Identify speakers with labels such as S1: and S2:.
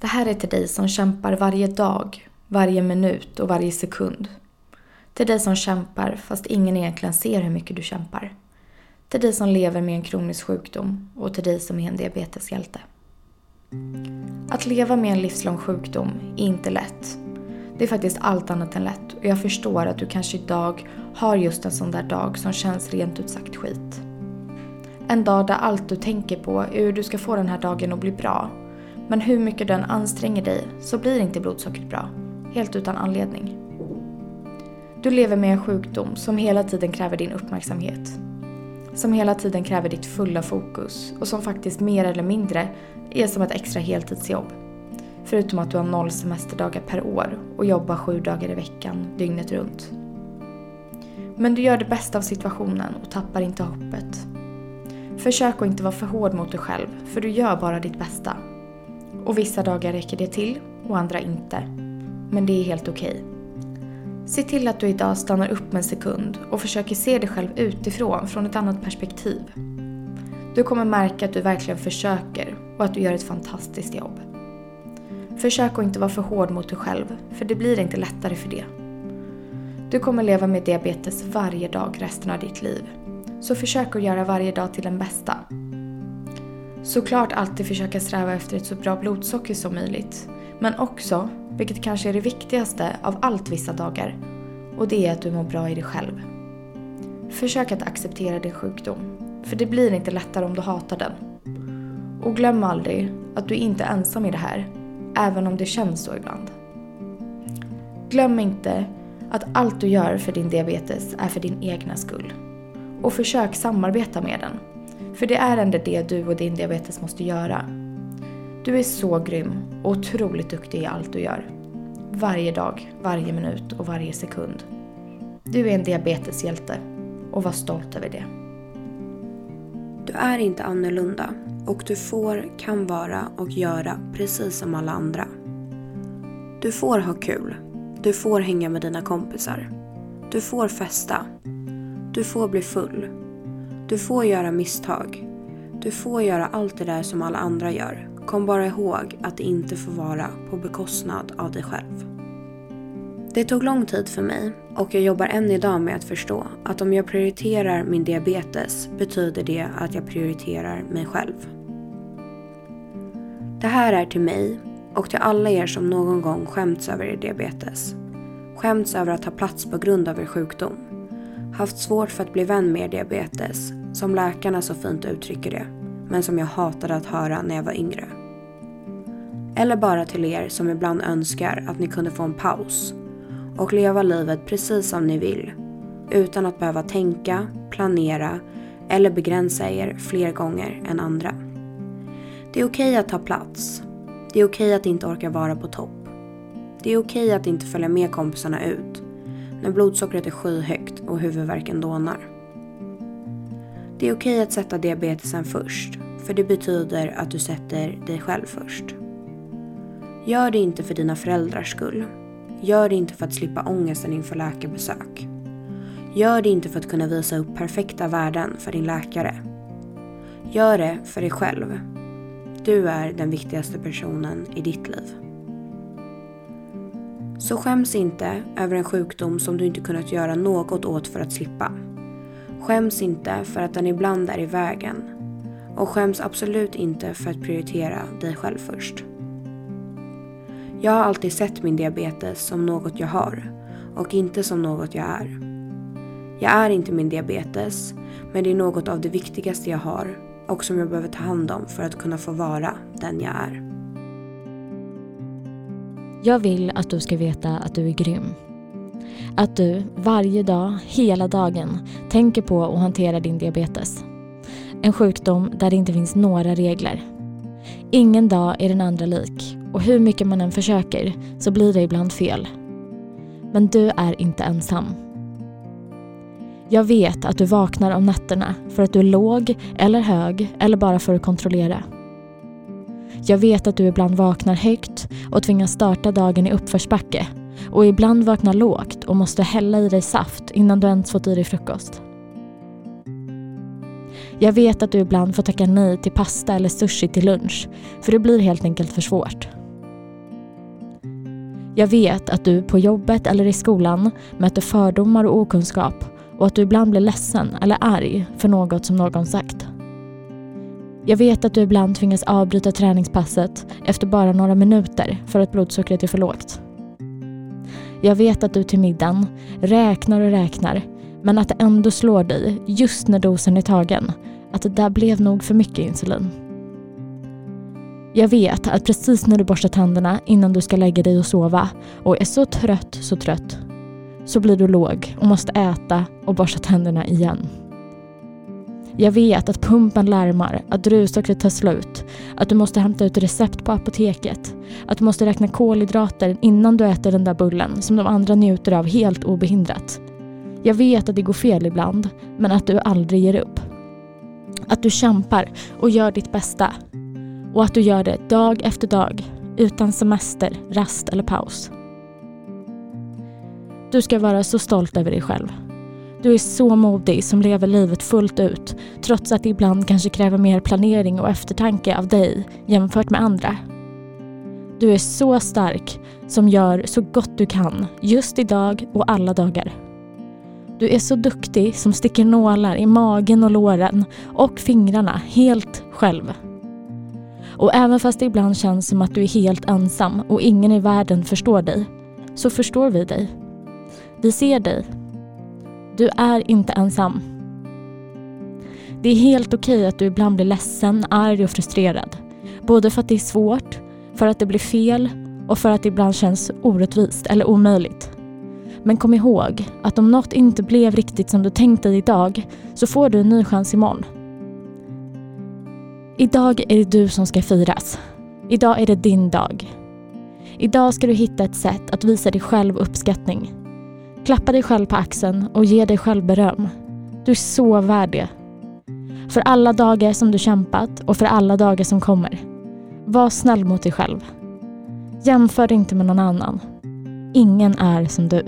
S1: Det här är till dig som kämpar varje dag, varje minut och varje sekund. Till dig som kämpar fast ingen egentligen ser hur mycket du kämpar. Till dig som lever med en kronisk sjukdom och till dig som är en diabeteshjälte. Att leva med en livslång sjukdom är inte lätt. Det är faktiskt allt annat än lätt och jag förstår att du kanske idag har just en sån där dag som känns rent ut sagt skit. En dag där allt du tänker på är hur du ska få den här dagen att bli bra. Men hur mycket du än anstränger dig så blir inte blodsockret bra. Helt utan anledning. Du lever med en sjukdom som hela tiden kräver din uppmärksamhet. Som hela tiden kräver ditt fulla fokus och som faktiskt mer eller mindre är som ett extra heltidsjobb. Förutom att du har noll semesterdagar per år och jobbar sju dagar i veckan, dygnet runt. Men du gör det bästa av situationen och tappar inte hoppet. Försök att inte vara för hård mot dig själv, för du gör bara ditt bästa. Och vissa dagar räcker det till och andra inte. Men det är helt okej. Okay. Se till att du idag stannar upp en sekund och försöker se dig själv utifrån, från ett annat perspektiv. Du kommer märka att du verkligen försöker och att du gör ett fantastiskt jobb. Försök att inte vara för hård mot dig själv, för det blir inte lättare för det. Du kommer leva med diabetes varje dag resten av ditt liv. Så försök att göra varje dag till den bästa. Såklart alltid försöka sträva efter ett så bra blodsocker som möjligt. Men också, vilket kanske är det viktigaste av allt vissa dagar, och det är att du mår bra i dig själv. Försök att acceptera din sjukdom, för det blir inte lättare om du hatar den. Och glöm aldrig att du inte är ensam i det här, även om det känns så ibland. Glöm inte att allt du gör för din diabetes är för din egna skull. Och försök samarbeta med den. För det är ändå det du och din diabetes måste göra. Du är så grym och otroligt duktig i allt du gör. Varje dag, varje minut och varje sekund. Du är en diabeteshjälte och var stolt över det.
S2: Du är inte annorlunda och du får, kan vara och göra precis som alla andra. Du får ha kul. Du får hänga med dina kompisar. Du får festa. Du får bli full. Du får göra misstag. Du får göra allt det där som alla andra gör. Kom bara ihåg att det inte får vara på bekostnad av dig själv. Det tog lång tid för mig och jag jobbar än idag med att förstå att om jag prioriterar min diabetes betyder det att jag prioriterar mig själv. Det här är till mig och till alla er som någon gång skämts över er diabetes. Skämts över att ha plats på grund av er sjukdom. Haft svårt för att bli vän med er diabetes, som läkarna så fint uttrycker det, men som jag hatade att höra när jag var yngre. Eller bara till er som ibland önskar att ni kunde få en paus och leva livet precis som ni vill, utan att behöva tänka, planera eller begränsa er fler gånger än andra. Det är okej att ta plats. Det är okej att inte orka vara på topp. Det är okej att inte följa med kompisarna ut när blodsockret är skyhögt och huvudvärken dånar. Det är okej att sätta diabetesen först, för det betyder att du sätter dig själv först. Gör det inte för dina föräldrars skull. Gör det inte för att slippa ångesten inför läkarbesök. Gör det inte för att kunna visa upp perfekta värden för din läkare. Gör det för dig själv du är den viktigaste personen i ditt liv. Så skäms inte över en sjukdom som du inte kunnat göra något åt för att slippa. Skäms inte för att den ibland är i vägen. Och skäms absolut inte för att prioritera dig själv först. Jag har alltid sett min diabetes som något jag har och inte som något jag är. Jag är inte min diabetes, men det är något av det viktigaste jag har och som jag behöver ta hand om för att kunna få vara den jag är.
S3: Jag vill att du ska veta att du är grym. Att du varje dag, hela dagen, tänker på och hanterar din diabetes. En sjukdom där det inte finns några regler. Ingen dag är den andra lik och hur mycket man än försöker så blir det ibland fel. Men du är inte ensam. Jag vet att du vaknar om nätterna för att du är låg eller hög eller bara för att kontrollera. Jag vet att du ibland vaknar högt och tvingas starta dagen i uppförsbacke och ibland vaknar lågt och måste hälla i dig saft innan du ens fått i dig frukost. Jag vet att du ibland får tacka nej till pasta eller sushi till lunch för det blir helt enkelt för svårt.
S1: Jag vet att du på jobbet eller i skolan möter fördomar och okunskap och att du ibland blir ledsen eller arg för något som någon sagt. Jag vet att du ibland tvingas avbryta träningspasset efter bara några minuter för att blodsockret är för lågt. Jag vet att du till middagen räknar och räknar men att det ändå slår dig just när dosen är tagen att det där blev nog för mycket insulin. Jag vet att precis när du borstar tänderna innan du ska lägga dig och sova och är så trött, så trött så blir du låg och måste äta och borsta tänderna igen. Jag vet att pumpen larmar, att druvsockret tar slut, att du måste hämta ut recept på apoteket, att du måste räkna kolhydrater innan du äter den där bullen som de andra njuter av helt obehindrat. Jag vet att det går fel ibland, men att du aldrig ger upp. Att du kämpar och gör ditt bästa. Och att du gör det dag efter dag, utan semester, rast eller paus. Du ska vara så stolt över dig själv. Du är så modig som lever livet fullt ut trots att det ibland kanske kräver mer planering och eftertanke av dig jämfört med andra. Du är så stark som gör så gott du kan just idag och alla dagar. Du är så duktig som sticker nålar i magen och låren och fingrarna helt själv. Och även fast det ibland känns som att du är helt ensam och ingen i världen förstår dig, så förstår vi dig. Vi ser dig du är inte ensam. Det är helt okej att du ibland blir ledsen, arg och frustrerad. Både för att det är svårt, för att det blir fel och för att det ibland känns orättvist eller omöjligt. Men kom ihåg att om något inte blev riktigt som du tänkt dig idag så får du en ny chans imorgon. Idag är det du som ska firas. Idag är det din dag. Idag ska du hitta ett sätt att visa dig själv uppskattning Klappa dig själv på axeln och ge dig själv beröm. Du är så värd det. För alla dagar som du kämpat och för alla dagar som kommer. Var snäll mot dig själv. Jämför dig inte med någon annan. Ingen är som du.